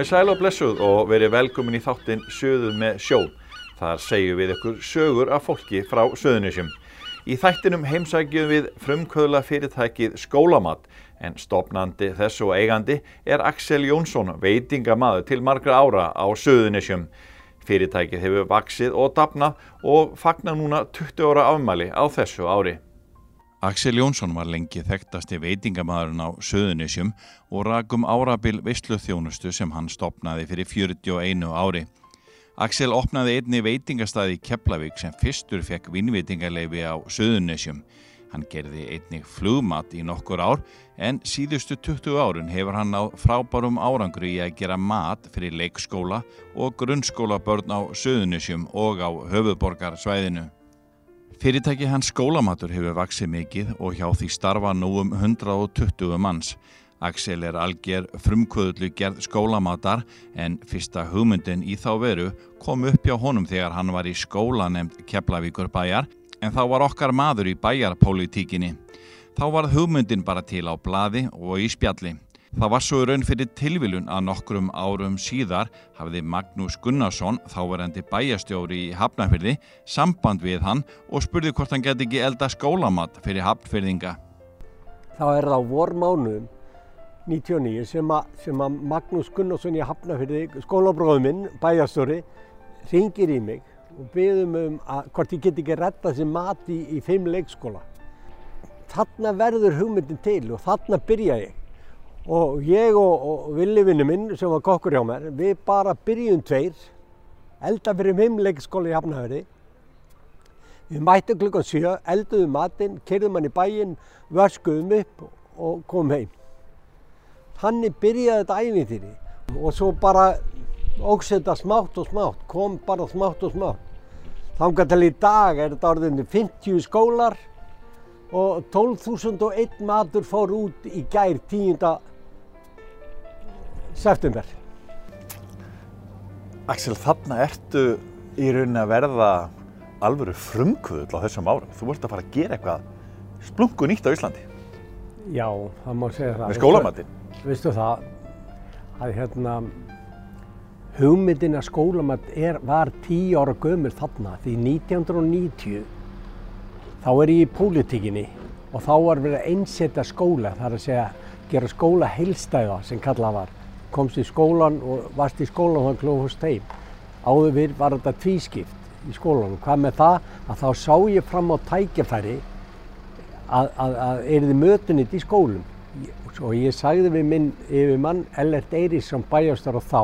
Komið sæl og blessuð og verið velkomin í þáttinn Söðuð með sjó. Þar segjum við ykkur sögur af fólki frá Söðunisjum. Í þættinum heimsækjum við frumkvöðla fyrirtækið Skólamat en stopnandi þess og eigandi er Axel Jónsson, veitingamaður til margra ára á Söðunisjum. Fyrirtækið hefur vaksið og dapnað og fagnar núna 20 ára afmæli á þessu ári. Axel Jónsson var lengi þekktasti veitingamæðurinn á Söðunisjum og rakum árabil veisluþjónustu sem hann stopnaði fyrir 41 ári. Axel opnaði einni veitingastæði í Keflavík sem fyrstur fekk vinnveitingarleifi á Söðunisjum. Hann gerði einni flugmat í nokkur ár en síðustu 20 árun hefur hann á frábærum árangri í að gera mat fyrir leikskóla og grunnskóla börn á Söðunisjum og á höfuborgarsvæðinu. Fyrirtæki hans skólamatur hefur vaksið mikið og hjá því starfa nú um 120 manns. Axel er alger frumkvöðlu gerð skólamatar en fyrsta hugmyndin í þá veru kom upp hjá honum þegar hann var í skóla nefnd Keflavíkur bæjar en þá var okkar maður í bæjarpolitíkinni. Þá var hugmyndin bara til á bladi og í spjalli. Það var svo raun fyrir tilvilun að nokkrum árum síðar hafði Magnús Gunnarsson, þáverandi bæjastjóri í Hafnarfyrði, samband við hann og spurði hvort hann geti ekki elda skólamat fyrir Hafnfyrðinga. Þá er það á vormánuðum 99 sem að, sem að Magnús Gunnarsson í Hafnarfyrði, skólabróðum minn, bæjastjóri, ringir í mig og byggðum um að hvort ég get ekki retta þessi mat í, í fimm leikskóla. Þarna verður hugmyndin til og þarna byrja ég og ég og, og villivinnu minn sem var kokkur hjá mér, við bara byrjum tveir, elda fyrir heimleikskóla í Hafnafjörði. Við mættum klukkan 7, elduðum matinn, kerðum hann í bæinn, vöskuðum upp og komum heim. Þannig byrjaði þetta æfintýri og svo bara ógs þetta smátt og smátt, kom bara smátt og smátt. Þangar til í dag er þetta orðinni 50 skólar og 12.001 matur fór út í gær 10. september. Axel, þarna ertu í rauninni að verða alvöru frumkvöðl á þessum árum. Þú vart að fara að gera eitthvað splungu nýtt á Íslandi. Já, það má segja það. Með skólamatinn. Vistu það, að hérna, hugmyndin að skólamat er, var tíu ára gömur þarna því 1990 þá er ég í pólitíkinni og þá var verið að einsetta skóla, það er að segja gera skóla heilstæða sem kallað var. Komst í skólan og varst í skólan og það klóðust heim. Áður við var þetta tvískipt í skólanum. Hvað með það að þá sá ég fram á tækjafæri að, að, að erði mötunit í skólum. Og ég sagði við minn yfir mann Ellert Eiríksson bæjastar og þá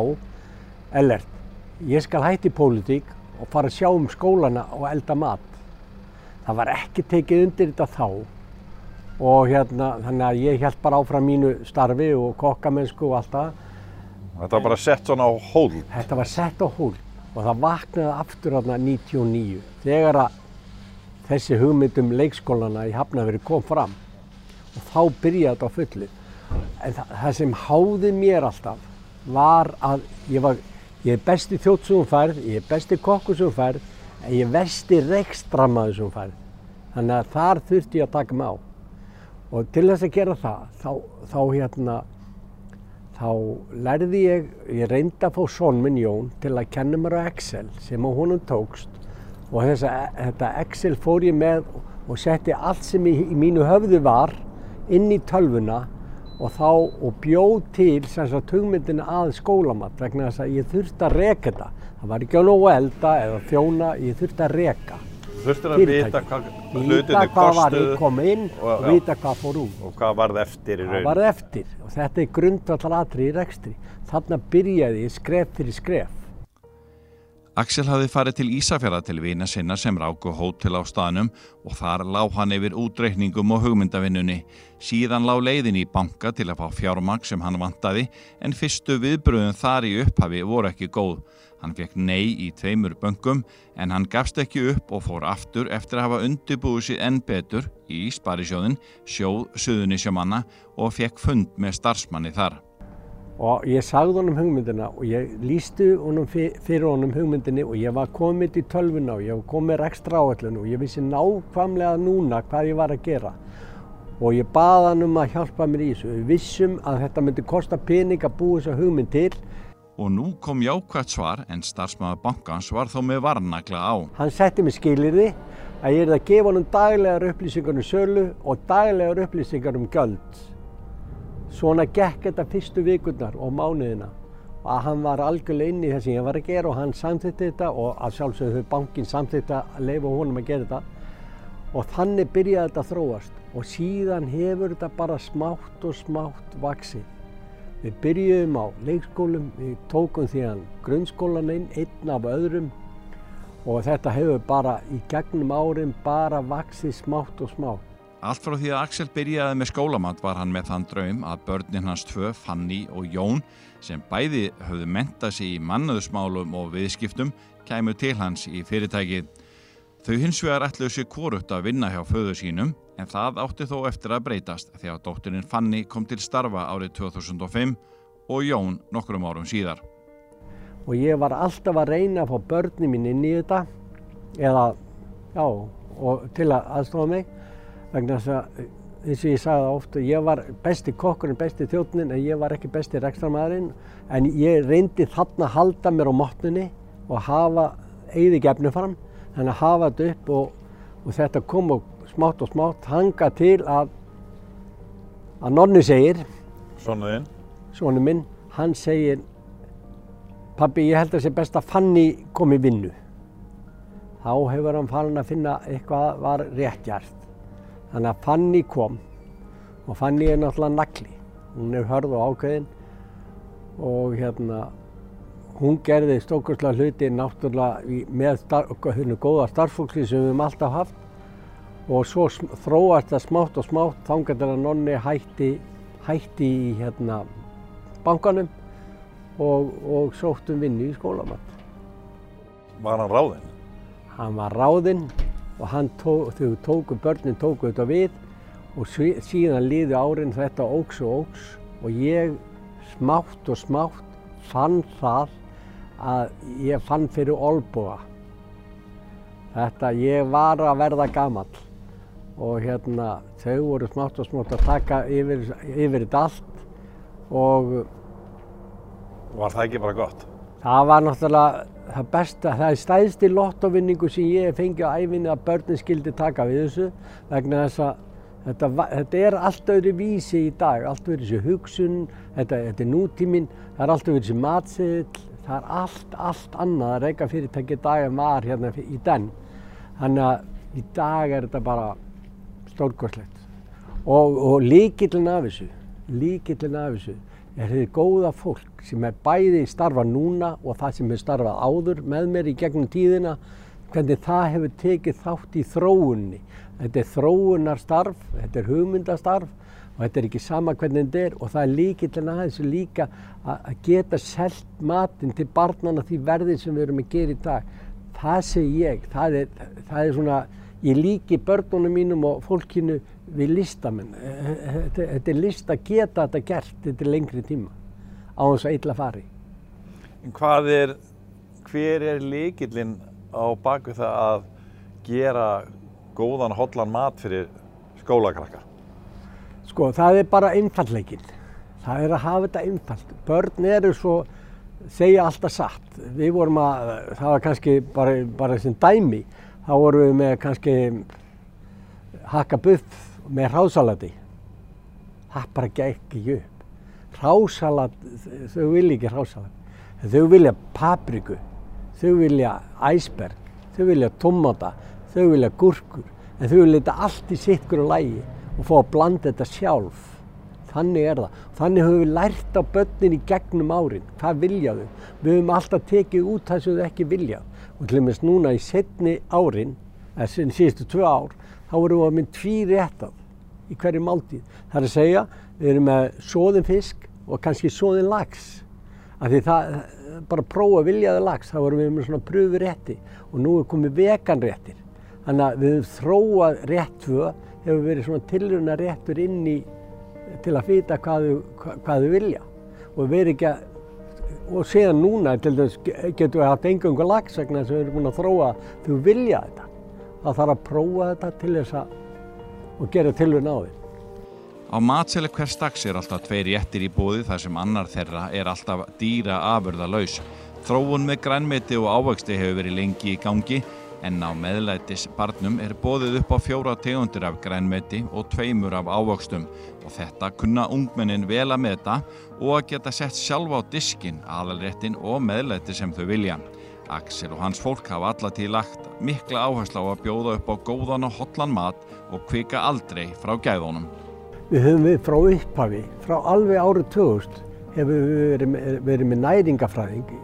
Ellert, ég skal hætti pólitík og fara að sjá um skólana og elda mat. Það var ekki tekið undir þetta þá og hérna þannig að ég held bara áfram mínu starfi og kokkamennsku og allt það. Þetta var bara sett svona á hól. Þetta var sett á hól og það vaknaði aftur hérna 99 þegar að þessi hugmyndum leikskólana í Hafnaveri kom fram og þá byrjaði þetta á fullu. En það, það sem háði mér alltaf var að ég var, ég er besti þjótsugumfærð, ég er besti kokkusugumfærð en ég er vesti rekstrammaðusugumfærð. Þannig að þar þurfti ég að taka mig á. Og til þess að gera það, þá, þá hérna, þá lærði ég, ég reyndi að fá són minn Jón til að kenna mér á Excel sem á honum tókst og þess að þetta Excel fór ég með og setti allt sem í, í mínu höfðu var inn í tölvuna og þá og bjóð til sem sagt hugmyndina að skólamat vegna þess að ég þurfti að reka þetta. Það var ekki á nógu elda eða þjóna, ég þurfti að reka. Þurftir að vita hvað hlutinni hvað kostuðu og, vita hvað fór út. og hvað varð eftir í Það raun. var eftir og þetta er grundvallar atri í rekstri. Þarna byrjaði ég skref fyrir skref. Axel hafði farið til Ísafjara til vina sinna sem ráku hótel á staðnum og þar lág hann yfir útreikningum og hugmyndavinnunni. Síðan lág leiðin í banka til að fá fjármagn sem hann vantaði en fyrstu viðbröðum þar í upphafi voru ekki góð. Hann fekk nei í tveimur bönkum en hann gafst ekki upp og fór aftur eftir að hafa undirbúið sér enn betur í Sparisjóðin, sjóð Suðunisjamanna og fekk fund með starfsmanni þar. Og ég sagði honum hugmyndina og ég lísti honum fyr- fyrir honum hugmyndinni og ég var komið í tölvuna og ég var komið ekstra áallun og ég vissi nákvæmlega núna hvað ég var að gera. Og ég baði hann um að hjálpa mér í þessu. Við vissum að þetta myndi kosta pening að búa þessa hugmynd til og nú kom jákvæmt svar en starfsmaður bankans var þó með varnagla á. Hann setti mig skilirði að ég er að gefa honum daglegar upplýsingar um sölu og daglegar upplýsingar um göld. Svona gekk þetta fyrstu vikurnar og mánuðina að hann var algjörlega inn í það sem ég var að gera og hann samþitti þetta og að sjálfsögðu bankin samþitti að leifa honum að gera þetta og þannig byrjaði þetta að þróast og síðan hefur þetta bara smátt og smátt vaksið. Við byrjuðum á leikskólum, við tókum því að grunnskólan einn, einn af öðrum og þetta hefur bara í gegnum árin bara vaksið smátt og smátt. Allt frá því að Axel byrjaði með skólamat var hann með þann draum að börnin hans tvö, Fanny og Jón, sem bæði höfðu mentað sér í mannöðusmálum og viðskiptum, kæmu til hans í fyrirtækið. Þau hins vegar ætluðu sér kórupt að vinna hjá föðu sínum en það átti þó eftir að breytast þegar dótturinn Fanny kom til starfa árið 2005 og Jón nokkrum árum síðar. Og ég var alltaf að reyna að fá börni mín inn í þetta eða, já, til að aðstofa mig vegna þess að eins og ég sagði ofta, ég var besti kokkurinn, besti þjóttnin en ég var ekki besti rekstramæðurinn en ég reyndi þarna að halda mér á mótnunni og hafa eigði gefnu fram þannig að hafa þetta upp og, og þetta kom og smátt og smátt hanga til að að nonni segir Svonuðinn? Svonu minn, hann segir pabbi ég held að það sé best að Fanny kom í vinnu þá hefur hann farin að finna eitthvað var réttjart þannig að Fanny kom. Og Fanny er náttúrulega nagli. Hún er hörð og ákveðin. Og hérna hún gerði stókurslega hluti náttúrulega með starf, góða starffólksli sem við höfum alltaf haft. Og svo þróast það smátt og smátt þangar til að nonni hætti, hætti í hérna, bankanum og, og sóttum vinni í skólamatt. Var hann ráðinn? Hann var ráðinn og tók, þau tóku, börnin tóku þetta við og síðan liði árin þetta óks og óks og ég smátt og smátt fann það að ég fann fyrir olbúa. Þetta, ég var að verða gammal og hérna þau voru smátt og smátt að taka yfir, yfir þetta allt og Var það ekki bara gott? Það var náttúrulega það besta, það er stæðsti lottovinningu sem ég fengi á æfinni að börnin skildi taka við þessu vegna þess að þetta, þetta er allt öðru vísi í dag, allt öðru þessi hugsun, þetta, þetta er nútíminn, það er allt öðru þessi matsill, það er allt, allt annað að reyka fyrirtæki dag en var hérna í den. Þannig að í dag er þetta bara stórgóðslegt. Og, og líkillin af þessu, líkillin af þessu er þið góða fólk sem er bæði starfa núna og það sem er starfað áður með mér í gegnum tíðina, hvernig það hefur tekið þátt í þróunni. Þetta er þróunarstarf, þetta er hugmyndastarf og þetta er ekki sama hvernig þetta er og það er líkillin að þessu líka að geta selt matinn til barnana því verði sem við erum að gera í dag. Það segi ég, það er, það er svona, ég líki börnunum mínum og fólkinu við listamenn. Þetta, þetta er list að geta þetta gert, þetta er lengri tíma á þess að illa fari. En hvað er, hver er líkillin á baku það að gera góðan hollan mat fyrir skólakrakkar? Sko, það er bara einfallleikinn. Það er að hafa þetta einfallt. Börn eru svo, segja alltaf satt. Við vorum að, það var kannski bara, bara sem dæmi, þá vorum við með kannski hakka buff með hrásalati. Það bara gekk ekki upp. Hrásalat, þau vilja ekki hrásalat. Þau vilja papriku, þau vilja æsberg, þau vilja tomata, þau vilja gurkur. En þau vilja þetta allt í sitkur og lægi og fá að blanda þetta sjálf. Þannig er það. Þannig höfum við lært á börnin í gegnum árin. Hvað vilja þau? Við höfum alltaf tekið út það sem þau ekki vilja. Og til og meins núna í setni árin, eða síðustu tvö ár, þá vorum við að minn tví réttað í hverju máltíð. Það er að segja, við erum með sóðin fisk og kannski sóðin lax. Af því það, bara að prófa viljaði lax, þá vorum við með svona pröfu rétti og nú er komið vegan réttir. Þannig að við þróað rétt tvö hefur verið svona tilruna réttur inn í til að vita hvað þau, vilja og verið ekki að og séðan núna til þess getur við haft engangu lags vegna þess að við erum búin að þróa þau vilja þetta það þarf að prófa þetta til þess að og gera tilvun á því Á matseli hvers dags er alltaf tveir réttir í bóði þar sem annar þeirra er alltaf dýra afurða laus. Þróun með grænmeti og ávöxti hefur verið lengi í gangi en á meðlætis barnum er bóðið upp á fjóra tegundir af grænmeti og tveimur af ávöxtum og þetta kunna ungmennin vel að meta og að geta sett sjálf á diskin, alalréttin og meðlæti sem þau vilja. Axel og hans fólk hafa allatíð lagt mikla áherslu á að bjóða upp á góðan og hotlan mat og kvika aldrei frá gæðunum. Við höfum við frá upphafi, frá alveg árið 2000 hefur við verið, með- verið með næringafræðing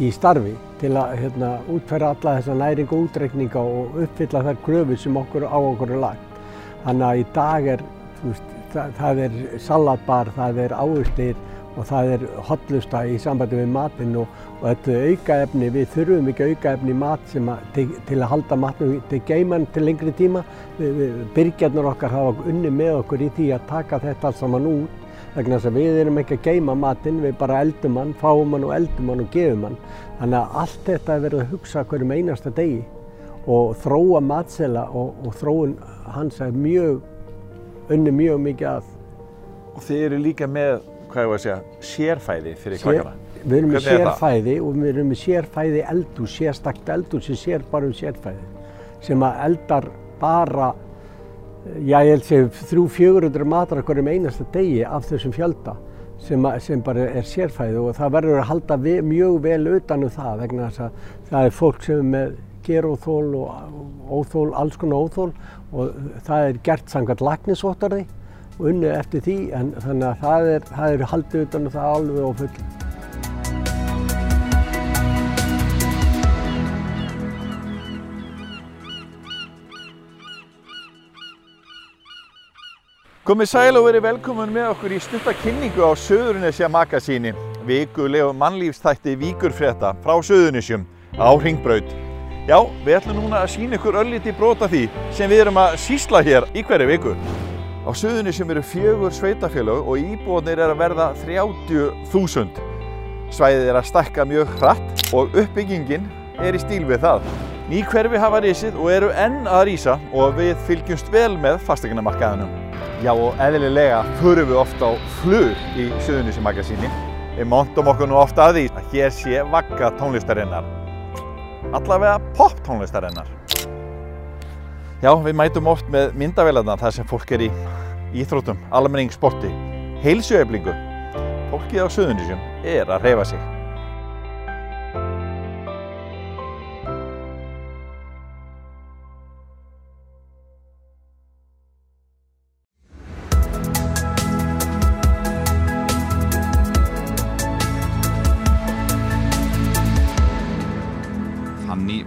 í starfi til að hérna, útfæra alla þessa næring og útreikninga og uppfylla þær kröfur sem okkur á okkur er lagt. Þannig að í dag er, veist, það, það er salatbar, það er ávustir og það er hotlusta í sambandi við matinn og, og þetta aukaefni, við þurfum ekki aukaefni í mat sem að, til, til að halda matnum til geimann til lengri tíma. Byrgjarnir okkar hafa unni með okkur í því að taka þetta alls saman út vegna þess að við erum ekki að geima matinn, við bara eldum hann, fáum hann og eldum hann og gefum hann. Þannig að allt þetta er verið að hugsa hverjum einasta degi og þróa matsela og, og þróun hans er mjög, unni mjög mikið að Og þið eru líka með, hvað ég var að segja, sérfæði fyrir krakkana. Við erum með sérfæði og við erum með sérfæði eldús, sérstakt eldús sem sér bara um sérfæði. Sem að eldar bara, já ég held sér, þrjú, fjögurundur matar okkur um einasta degi af þessum fjölda sem, að, sem bara er sérfæði og það verður að halda ve, mjög vel utan um það vegna þess að það er fólk sem er með geróþól og óþól, alls konar óþól og það er gert samkvæmt lagnisvottarði og unnið eftir því en þannig að það er, það er haldið utan um það alveg á fullu. Komið sæl og verið velkomin með okkur í stutta kynningu á Söðurnesja magasíni, vikulegu mannlífstætti Víkurfrétta frá Söðurnesjum á Hringbraut. Já, við ætlum núna að sína ykkur ölliti brota því sem við erum að sísla hér í hverju viku. Á Söðurnesjum eru fjögur sveitafélög og íbúðnir er að verða 30.000. Svæðið er að stækka mjög hratt og uppbyggingin er í stíl við það. Ný hverfi hafa risið og eru enn að rísa og við fylgjumst vel með fastegnamarkaðinum. Já og eðlilega förum við ofta á flug í Suðunísi magasíni. Við montum okkur nú ofta að því að hér sé vagga tónlistarinnar. Allavega pop tónlistarinnar. Já, við mætum oft með myndavélarna þar sem fólk er í íþróttum, almenning sporti, heilsueflingu. Fólkið á Suðunísjum er að reyfa sig.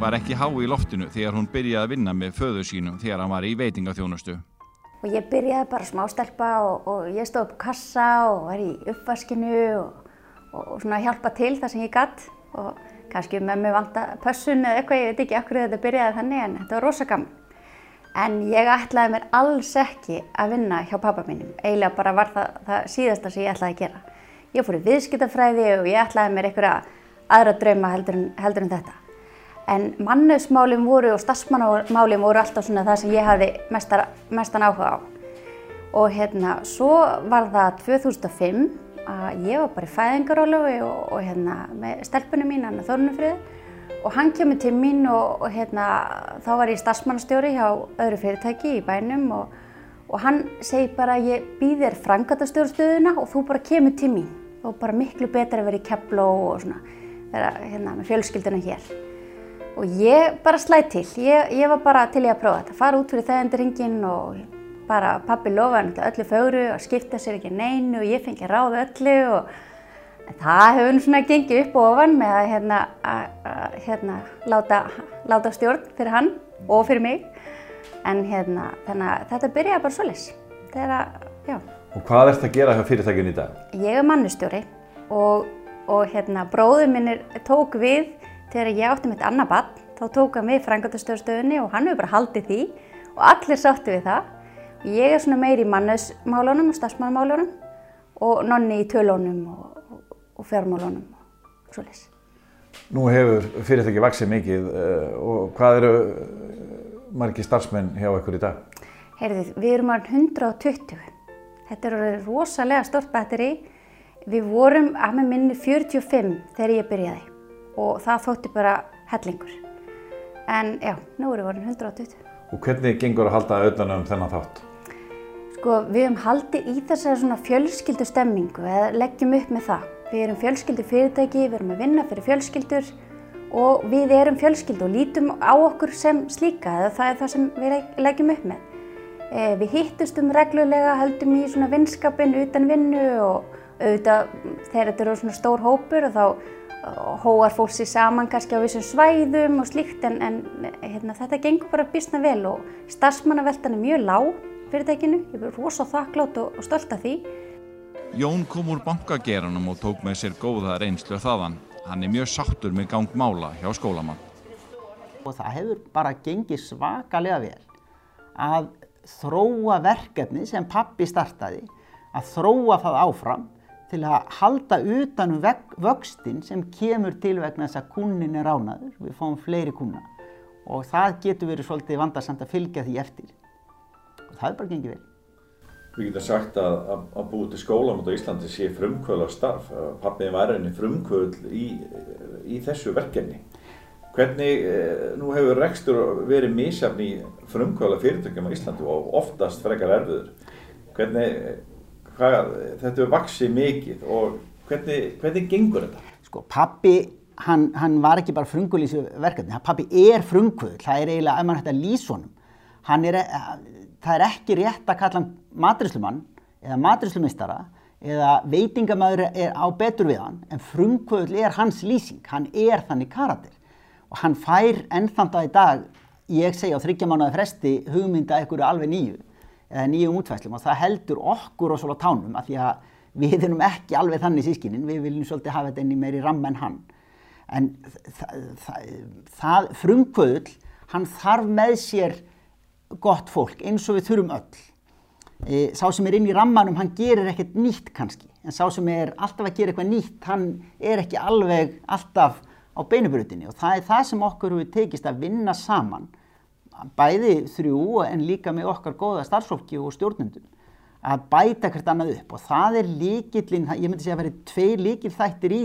Var ekki há í loftinu þegar hún byrjaði að vinna með föðu sínum þegar hann var í veitingaþjónustu. Og ég byrjaði bara smástelpa og, og ég stóð upp kassa og var í uppvaskinu og, og, svona hjálpa til það sem ég gatt og kannski með mig vanta pössun eða eitthvað, ég veit ekki akkur þetta byrjaði þannig en þetta var rosa gaman. En ég ætlaði mér alls ekki að vinna hjá pappa mínum, eiginlega bara var það, það síðasta sem ég ætlaði að gera. Ég fór í viðskiptafræði og ég ætlaði mér einhverja aðra drauma heldur en, heldur en þetta. En mannusmálin voru og starfsmannamálin voru alltaf svona það sem ég hafði mestar, mestan áhuga á. Og hérna, svo var það 2005 að ég var bara í fæðingarólufi og, og hérna með stelpunum mín, hann Þornufrið, og hann kemur til mín og, og hérna, þá var ég starfsmannastjóri hjá öðru fyrirtæki í bænum og, og hann segir bara ég býð þér frangatastjórnstöðuna og þú bara kemur til mín og bara miklu betra að vera í Kefló og svona, vera hérna með fjölskylduna hér. Og ég bara slæði til, ég, ég var bara til ég að prófa þetta, fara út fyrir þegendaringin og bara pappi lofaði öllu fögru og skipta sér ekki neinu og ég fengi ráð öllu og það hefur svona gengið upp og ofan með að hérna, að, hérna láta, láta stjórn fyrir hann og fyrir mig. En hérna, þannig að þetta byrjaði bara svoleiðis. Þegar að, já, Og hvað ert að gera hjá fyrirtækjun í dag? ég er mannustjóri og, og hérna bróður minn er, tók við þegar ég átti mitt annað barn, þá tók hann við frangatastjórnstöðunni og hann hefur bara haldið því og allir sáttu við það. Ég er svona meiri í mannusmálunum og starfsmannmálunum og nonni í tölunum og, og, og fjármálunum og svoleiðis. Nú hefur fyrirtæki vaksið mikið uh, og hvað eru uh, margir starfsmenn hjá ykkur í dag? Heyrðu, við erum orðin 120 Þetta er orðið rosalega stort batteri. Við vorum að með minni 45 þegar ég byrjaði og það þótti bara hellingur. En já, nú við vorin 120. Og hvernig gengur að halda auðvitað um þennan þátt? Sko, við höfum haldið í þessari svona fjölskyldu stemmingu eða leggjum upp með það. Við erum fjölskyldu fyrirtæki, við erum að vinna fyrir fjölskyldur og við erum fjölskyldu og lítum á okkur sem slíka eða það er það sem við leggjum upp með. Eh, við hittustum reglulega, höldum í svona vinskapin utan vinnu og auðvitað þegar þetta eru svona stór hópur og þá hóar fólk sér saman kannski á vissum svæðum og slíkt en, en hérna, þetta gengur bara bísna vel og starfsmannaveltan er mjög lág fyrirtækinu, ég er rosa þakklátt og, og stolt af því. Jón kom úr bankageranum og tók með sér góða reynslu þaðan. Hann er mjög sáttur með gangmála hjá skólamann. Og það hefur bara gengið svakalega vel að þróa verkefni sem pappi startaði, að þróa það áfram til að halda utanum vöxtin sem kemur til vegna þess að kunnin er ránaður, við fáum fleiri kunna og það getur verið svolítið vandarsamt að fylgja því eftir og það er bara gengið vel. Við getum sagt að, að, að búið til skólamót á Íslandi sé frumkvöld á starf, pappið var einni frumkvöld í, í þessu verkefni. Hvernig, eh, nú hefur rekstur verið mísjafn í frumkvöla fyrirtökjum á Íslandi og oftast frekar erfiður. Hvernig, hvað, þetta er vaksið mikið og hvernig, hvernig gengur þetta? Sko pappi, hann, hann var ekki bara frumkvöld í þessu verkefni, pappi er frumkvöld, það er eiginlega, ef mann hægt að lýsa honum, hann er, það er ekki rétt að kalla hann matrislumann eða matrislumeistara eða veitingamæður er á betur við hann, en frumkvöld er hans lýsing, hann er þannig karatir og hann fær ennþanda í dag, ég segja á þryggjamánaði fresti, hugmynda ekkur alveg nýju eða nýjum útfæslum og það heldur okkur og svolítið tánum af því að við erum ekki alveg þannig sískinin, við viljum svolítið hafa þetta inn í meiri ramm en hann. En það, það, það frumkvöðul, hann þarf með sér gott fólk eins og við þurfum öll. E, sá sem er inn í rammanum, hann gerir ekkert nýtt kannski, en sá sem er alltaf að gera eitthvað nýtt, hann er ekki alveg alltaf á beinubröðinni og það er það sem okkur við tekist að vinna saman bæði þrjú en líka með okkar góða starfsfólki og stjórnundum að bæta hvert annað upp og það er líkillin, ég myndi segja að verið tveir líkill þættir í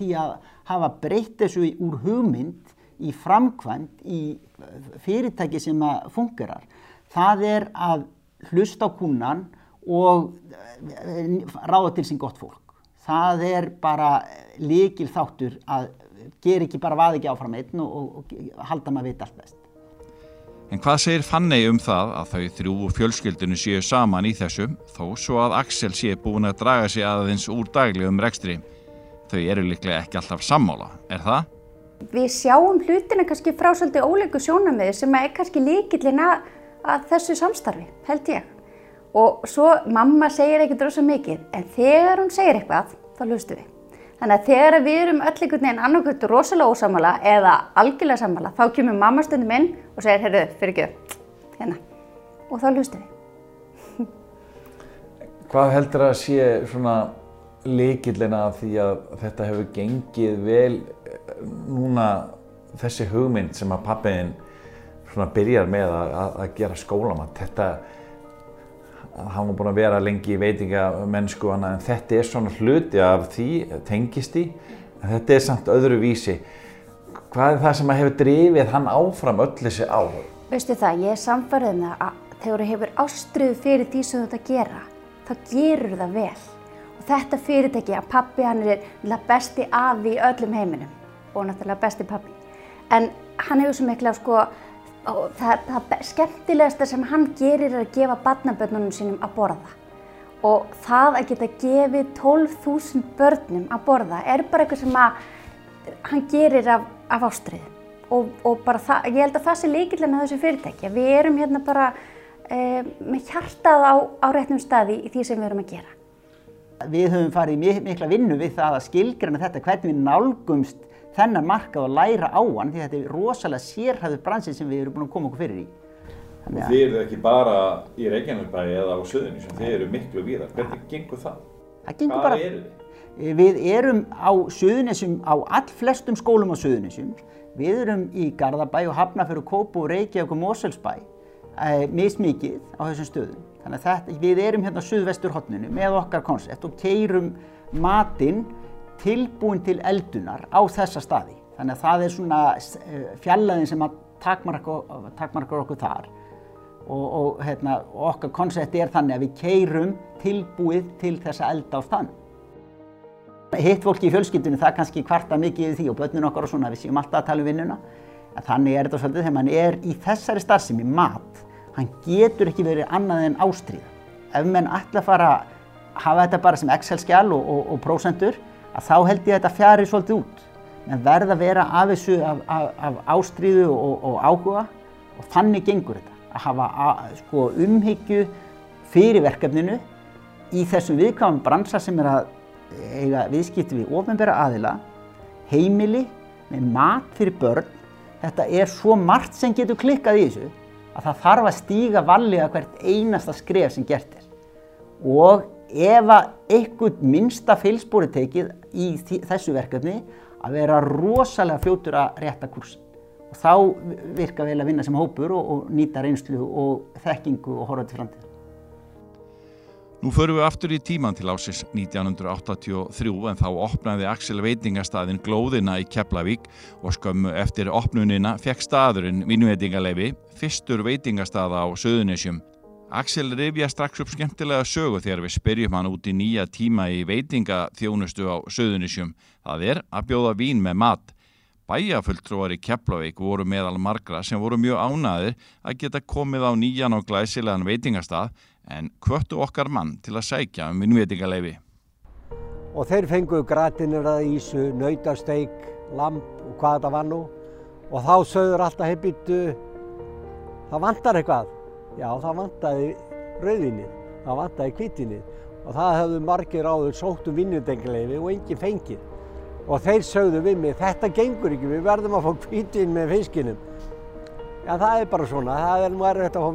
því að hafa breytt þessu úr hugmynd í framkvæmt í fyrirtæki sem að fungerar. Það er að hlusta á kúnan og ráða til sín gott fólk. Það er bara líkill þáttur að gera ekki bara vaði ekki áfram einn og, og, og halda maður veit allt best. En hvað segir Fanney um það að þau þrjú fjölskyldinu séu saman í þessu þó svo að Axel sé búin að draga sig aðeins úr daglegum rekstri? Þau eru líklega ekki alltaf sammála, er það? Við sjáum hlutina kannski frá svolítið ólegu sjónamiði sem er kannski líkillin að, að þessu samstarfi, held ég. Og svo mamma segir ekkert rosa mikið, en þegar hún segir eitthvað, þá hlustu við. Þannig að þegar við erum öll einhvern veginn annarkvöldur rosalega ósamala eða algjörlega samala, þá kemur mamma stundum inn og segir, heyrðu, fyrir ekki, hérna. Og þá hlustum við. Hvað heldur að sé svona líkillina af því að þetta hefur gengið vel núna þessi hugmynd sem að pappiðinn svona byrjar með að, að gera skólamat. Þetta hann var búin að vera lengi í veitingamennsku en þetta er svona hluti af því tengist í en þetta er samt öðru vísi. Hvað er það sem hefur drifið hann áfram öll þessi á? Veistu það, ég er samfarið um það að þegar þú hefur ástriðu fyrir því sem þú ert að gera þá gerur það vel. Og þetta fyrirtæki að pappi hann er besti afi í öllum heiminum og náttúrulega besti pappi en hann hefur svo mikla sko og það, það skemmtilegasta sem hann gerir er að gefa barnabörnunum sínum að borða og það að geta gefið 12.000 börnum að borða er bara eitthvað sem að hann gerir af, af ástriði og, og bara það, ég held að það sé líkilega með þessu fyrirtæki við erum hérna bara e, með hjartað á, á réttum staði í því sem við erum að gera. Við höfum farið mikla vinnu við það að skilgrana þetta hvernig við nálgumst þennan markað og læra á hann því þetta er rosalega sérhæður bransið sem við erum búin að koma okkur fyrir í. Þannig og þið eru ekki bara í Reykjavíkbæi eða á Suðunísum, þið eru miklu víðar. Hvernig gengur það? Það gengur Hvað eru þið? Við erum á Suðunísum, á all flestum skólum á Suðunísum. Við erum í Garðabæ og Hafnafjörðu, Kópu, Reykjavík og Moselsbæ. e, mismikið á þessum stöðum. Þannig að þetta, við erum hérna á suðvestur hotninu með okkar koncept og keirum matinn tilbúin til eldunar á þessa staði. Þannig að það er svona eh, fjallaðin sem að takmarka okkur þar og, og hérna, okkar koncept er þannig að við keirum tilbúið til þessa elda á stann. Hitt fólki í fjölskyldunum það kannski kvarta mikið í því og börnun okkar og svona við séum alltaf að tala um vinnuna. En þannig er þetta svolítið þegar mann er í þessari starfsemi mat hann getur ekki verið annað en ástríða. Ef menn ætla að fara að hafa þetta bara sem Excel-skjál og, og, og prósendur, að þá held ég að þetta fjari svolítið út. Menn verða að vera af þessu af, af, af ástríðu og, og áhuga og þannig gengur þetta. Að hafa að, sko, umhyggju fyrir verkefninu í þessum viðkvæmum bransa sem er að eiga viðskipti við ofnbæra aðila, heimili með mat fyrir börn. Þetta er svo margt sem getur klikkað í þessu að það þarf að stíga vallega hvert einasta skref sem gert er. Og ef að einhvern minnsta feilspóri tekið í þessu verkefni að vera rosalega fljótur að rétta kursin. Og þá virka vel að vinna sem hópur og, og nýta reynslu og þekkingu og horfa til framtíða. Nú förum við aftur í tíman til ásins 1983 en þá opnaði Axel veitingastæðin Glóðina í Keflavík og skömmu eftir opnunina fekk staðurinn vinnveitingaleifi, fyrstur veitingastæða á Söðunisjum. Axel rifja strax upp skemmtilega sögu þegar við spyrjum hann út í nýja tíma í veitingaþjónustu á Söðunisjum. Það er að bjóða vín með mat. Bæjafulltrúar í Keflavík voru meðal margra sem voru mjög ánaðir að geta komið á nýjan og glæsilegan veitingastað en kvöttu okkar mann til að sækja um vinnvétingaleifi. Og þeir fenguðu gratinir að ísu, nautasteik, lamp og hvað þetta var nú og þá sögður alltaf heimitu það vantar eitthvað. Já, það vantaði rauðinnið, það vantaði kvítinnið og það hefðu margir áður sótt um vinnvétingaleifi og enginn fengið. Og þeir sögðu við mig, þetta gengur ekki, við verðum að fá kvítinn með fiskinum. Já, það er bara svona, það er nú erfitt að fá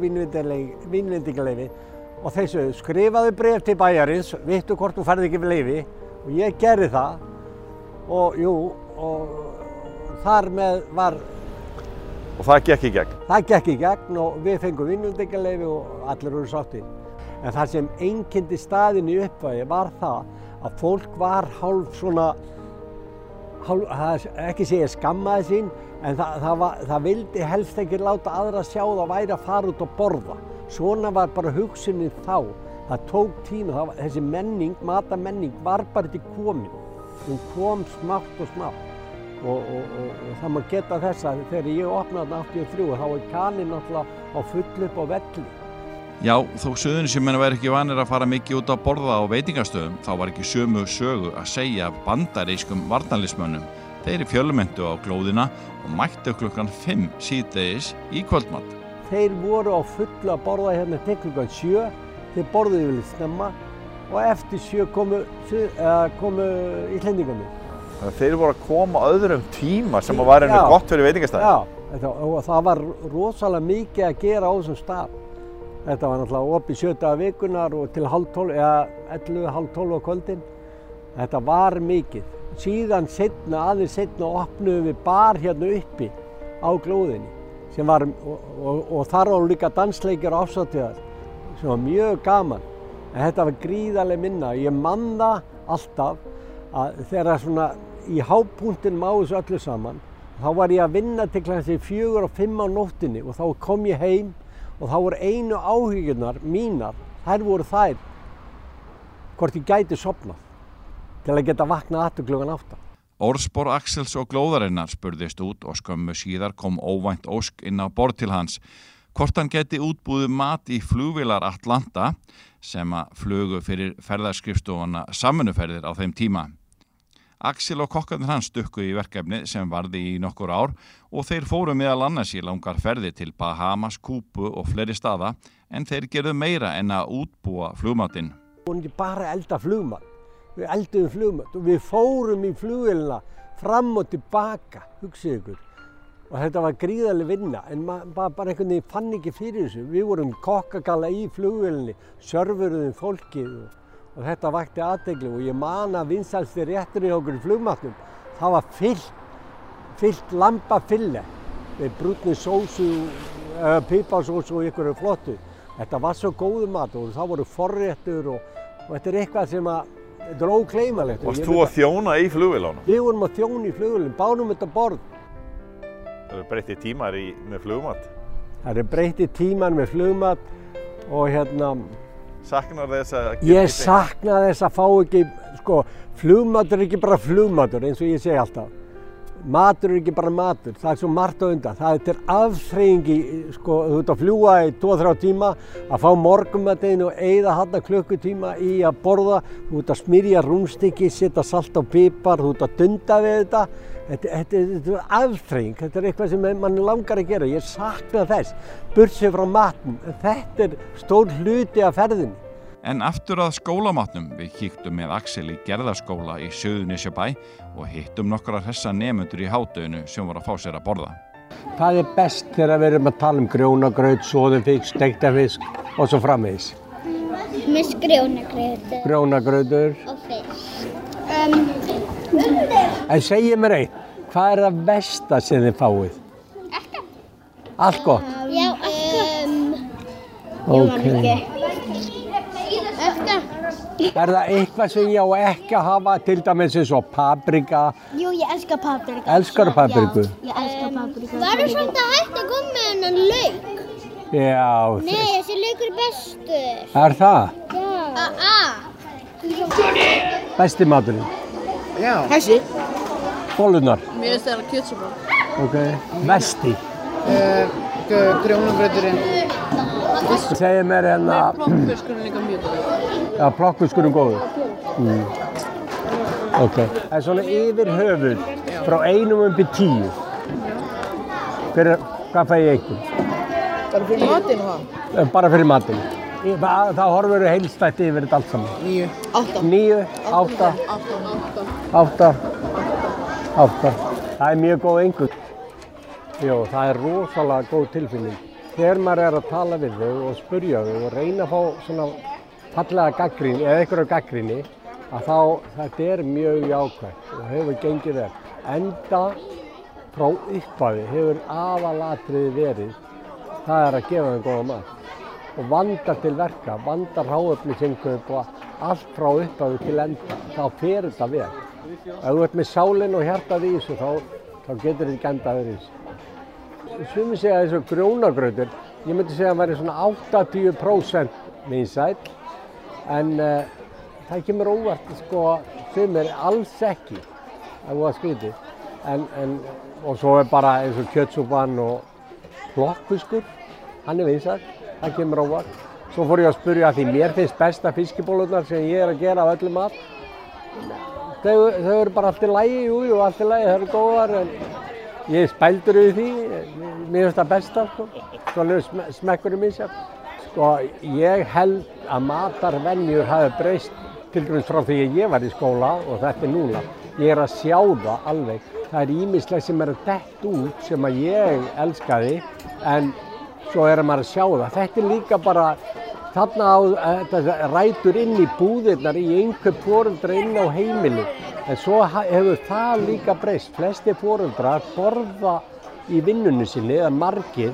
vinnvétingaleifi og þeir sögðu skrifaðu bref til bæjarins, vittu hvort þú færði ekki við leifi og ég gerði það og jú, og þar með var Og það gekk í gegn? Það gekk í gegn og við fengum vinnundingarleifi og allir voru sáttið. En það sem einnkindi staðin í uppvægi var það að fólk var hálf svona, hálf, ekki segja skammaði sín, en það, það, var, það vildi helst ekki láta aðra sjá það að væri að fara út og borða. Svona var bara hugsunin þá. Það tók tíma, það var, þessi menning, matamenning var bara ekki komin. Hún kom smátt og smátt. Og, og, og, það maður geta þess að þegar ég opnaði 83 þá var kaninn náttúrulega á full upp á velli. Já, þó menna væri ekki vanir að fara mikið út að borða á veitingastöðum þá var ekki sömu sögu að segja bandarískum varnalismönnum. Þeir eru fjölmyndu á glóðina og mættu klukkan 5 síðdegis í kvöldmatt þeir voru á fullu að borða hérna til klukkan sjö, þeir borðuði vel snemma og eftir sjö komu, komu íslendingarnir. Þeir voru að koma öðrum tíma sem var einnig gott fyrir veitingastæði? Já, og það var rosalega mikið að gera á þessum stað. Þetta var náttúrulega opið sjöta vikunar og til halv tólf, eða 11, halv tólf á kvöldin. Þetta var mikið. Síðan setna, aðeins setna opnuðum við bar hérna uppi á glóðinni sem var, og, og, og þar var líka dansleikir og afsáttíðar sem var mjög gaman en þetta var gríðarlega minna ég manna alltaf að þegar svona í hápunktin máðu þessu öllu saman þá var ég að vinna til klæðan sig fjögur og fimm á nóttinni og þá kom ég heim og þá voru einu áhugjunar mínar, þær voru þær hvort ég gæti sopnað til að geta vaknað aftur klukkan áttan Orspor Axels og glóðarinnar spurðist út og skömmu síðar kom óvænt ósk inn á bord til hans hvort hann geti útbúðu mat í flugvilar Atlanta sem að flugu fyrir ferðarskrifstofana saminuferðir á þeim tíma. Axel og kokkarnir hans stukku í verkefni sem varði í nokkur ár og þeir fóru meðal annars í langar ferði til Bahamas, Kúpu og fleiri staða en þeir gerðu meira en að útbúa flugmatinn. Það voru ekki bara elda flugmat við elduðum flugmönd og við fórum í flugvelina fram og tilbaka, hugsið ykkur. Og þetta var gríðarlega vinna, en maður bara einhvern veginn fann ekki fyrir þessu. Við vorum kokkagalla í flugvelinni, sörfuruðum fólkið og, og þetta vakti aðdeglu og ég man að vinsalsti rétturinn í okkur flugmatnum, það var fyllt, fyllt lampafille með brútni sósu, uh, pípasós og ykkur flottu. Þetta var svo góðu mat og það voru forréttur og, og þetta er eitthvað sem að, þetta er ókleimalegt. Varst þú að þjóna í flugvélánum? Við vorum að þjóna í flugvélum, bánum þetta borð. Það eru breytti tímar í, með flugmat. Það er breytti tíman með flugmat og hérna, Saknar þess að ég sakna þess að fá ekki, sko, flugmatur er ekki bara flugmatur eins og ég segi alltaf. Matur er ekki bara matur, það er svo margt á undan. Það er afþreyingi, sko, þú ert að fljúa í 2-3 tíma, að fá morgumatinn og eigða hann klukkutíma í að borða, þú ert að smyrja rúmstykki, setja salt á pipar, þú ert að dunda við þetta. Þetta, þetta, þetta er afþreying, þetta er eitthvað sem mann langar að gera, ég sakna þess, bursið frá matn, þetta er stór hluti af ferðinni. En aftur að skólamatnum við kíktum með Axel í gerðaskóla í Söðunisjabæ og hittum nokkra hressa nefnundur í hátauðinu sem voru að fá sér að borða. Hvað er best þegar við erum að tala um grjónagraut, soðunfisk, stektafisk og svo framvegis? Með skrjónagröðu Grjónagrautur. og fisk. Um, En segið mér eitt, hvað er það versta sem þið fáið? Allt gott? já, um, Ok. eftir. Er það eitthvað sem ég á ekki að hafa, til dæmis eins og paprika? Jú, ég elska papriku. Elskar papriku? Já, ég elska papriku. Var það samt að hægt að koma með hennan lauk? Já, Nei, þessi laukur er bestur. er það? Já. A-a. Besti maturinn? Þessi, Bólunar? mér finnst það kjötsúpa. Ok. Vesti? Grjónagrauturinn, Segið mér hérna, plokkfiskurinn líka mjög góð. Já, plokkuskurinn góður. Mm. Ok. Það er svona yfir höfuð frá einum um byrj tíu. Hver er, hvað fæ ég einhvern? Bara fyrir matinn og það? Bara fyrir matinn. Í- Það, horfur heilstætt yfir þetta allt saman. Níu. Átta. Níu, átta, Átta, átta. Átta. Það er mjög góð einhvern. Jó, það er rosalega góð tilfinning. Þegar maður er að tala við þau og spurja þau og reyna að fá svona fallega gaggríni eða einhverja gaggríni að þá þetta er mjög jákvæmt og hefur gengið vel. Enda frá upphafi hefur aðalatriði verið það er að gefa þeim góða mat og vanda til verka, vanda ráöfnisingup og allt frá upphafi til enda, þá fer þetta vel. Ef þú ert með sálinn og hjartað í þessu þá, þá getur þetta ekki enda þessu. Sumi segja þessu grjónagrautur, ég myndi segja að það væri svona 80% vinsæll en uh, það kemur óvart sko, sumir alls ekki að voða skrítið en, en, og svo er bara eins og kjötsúpan og plokkfiskur, hann er vinsæll, það kemur óvart. Svo fór ég að spurja að því mér finnst besta fiskibólurnar sem ég er að gera af öllum mat. Þau, þau eru bara allt í lægi, jú, jú, allt í lægi, þau eru góðar en ég spældur yfir því, mér finnst það besta, sko. Svo alveg sm smekkurinn minn sér. Sko, ég held að matarvenjur hafi breyst til dæmis frá því að ég var í skóla og þetta er núna. Ég er að sjá það alveg. Það er ímislega sem er að dett út sem að ég elskaði en svo er maður að sjá það. Þetta er líka bara, þarna á, eh, þetta rætur inn í búðirnar í einhver fóreldra inn á heimili. En svo hefur það líka breyst. Flesti fóreldrar borða í vinnunni sinni, eða margir,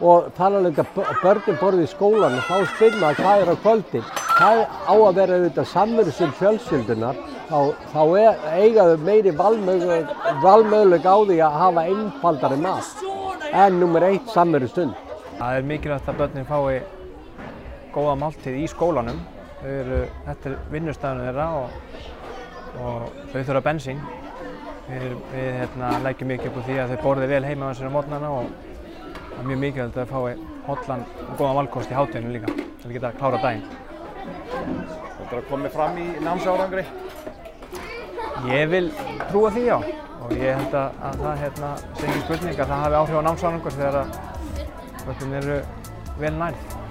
og tala líka börnin borði í skólan og þá maður hvað er á kvöldin. Það á að vera auðvitað samveru sem fjölskyldunar, þá, þá er, eiga þau meiri valmöguleg á því að hafa einfaldari mat. En nummer eitt samveru stund. Það er mikilvægt að börnin fái góða máltíð í skólanum. Eru, þetta er vinnustæðinu þeirra og, og þau þurfa bensín. Við, við hérna, leggjum mikið upp á því að þau borði vel heima á á mótnana og það er mjög mikilvægt að fái hollan og góðan valkost í hátteginu líka til að geta klára daginn. Þetta er að koma fram í námsárangri. Ég vil trúa því já og ég held að, að það hérna, ekki spurning að það hafi áhrif á námsárangur þegar að börnin eru vel nærð.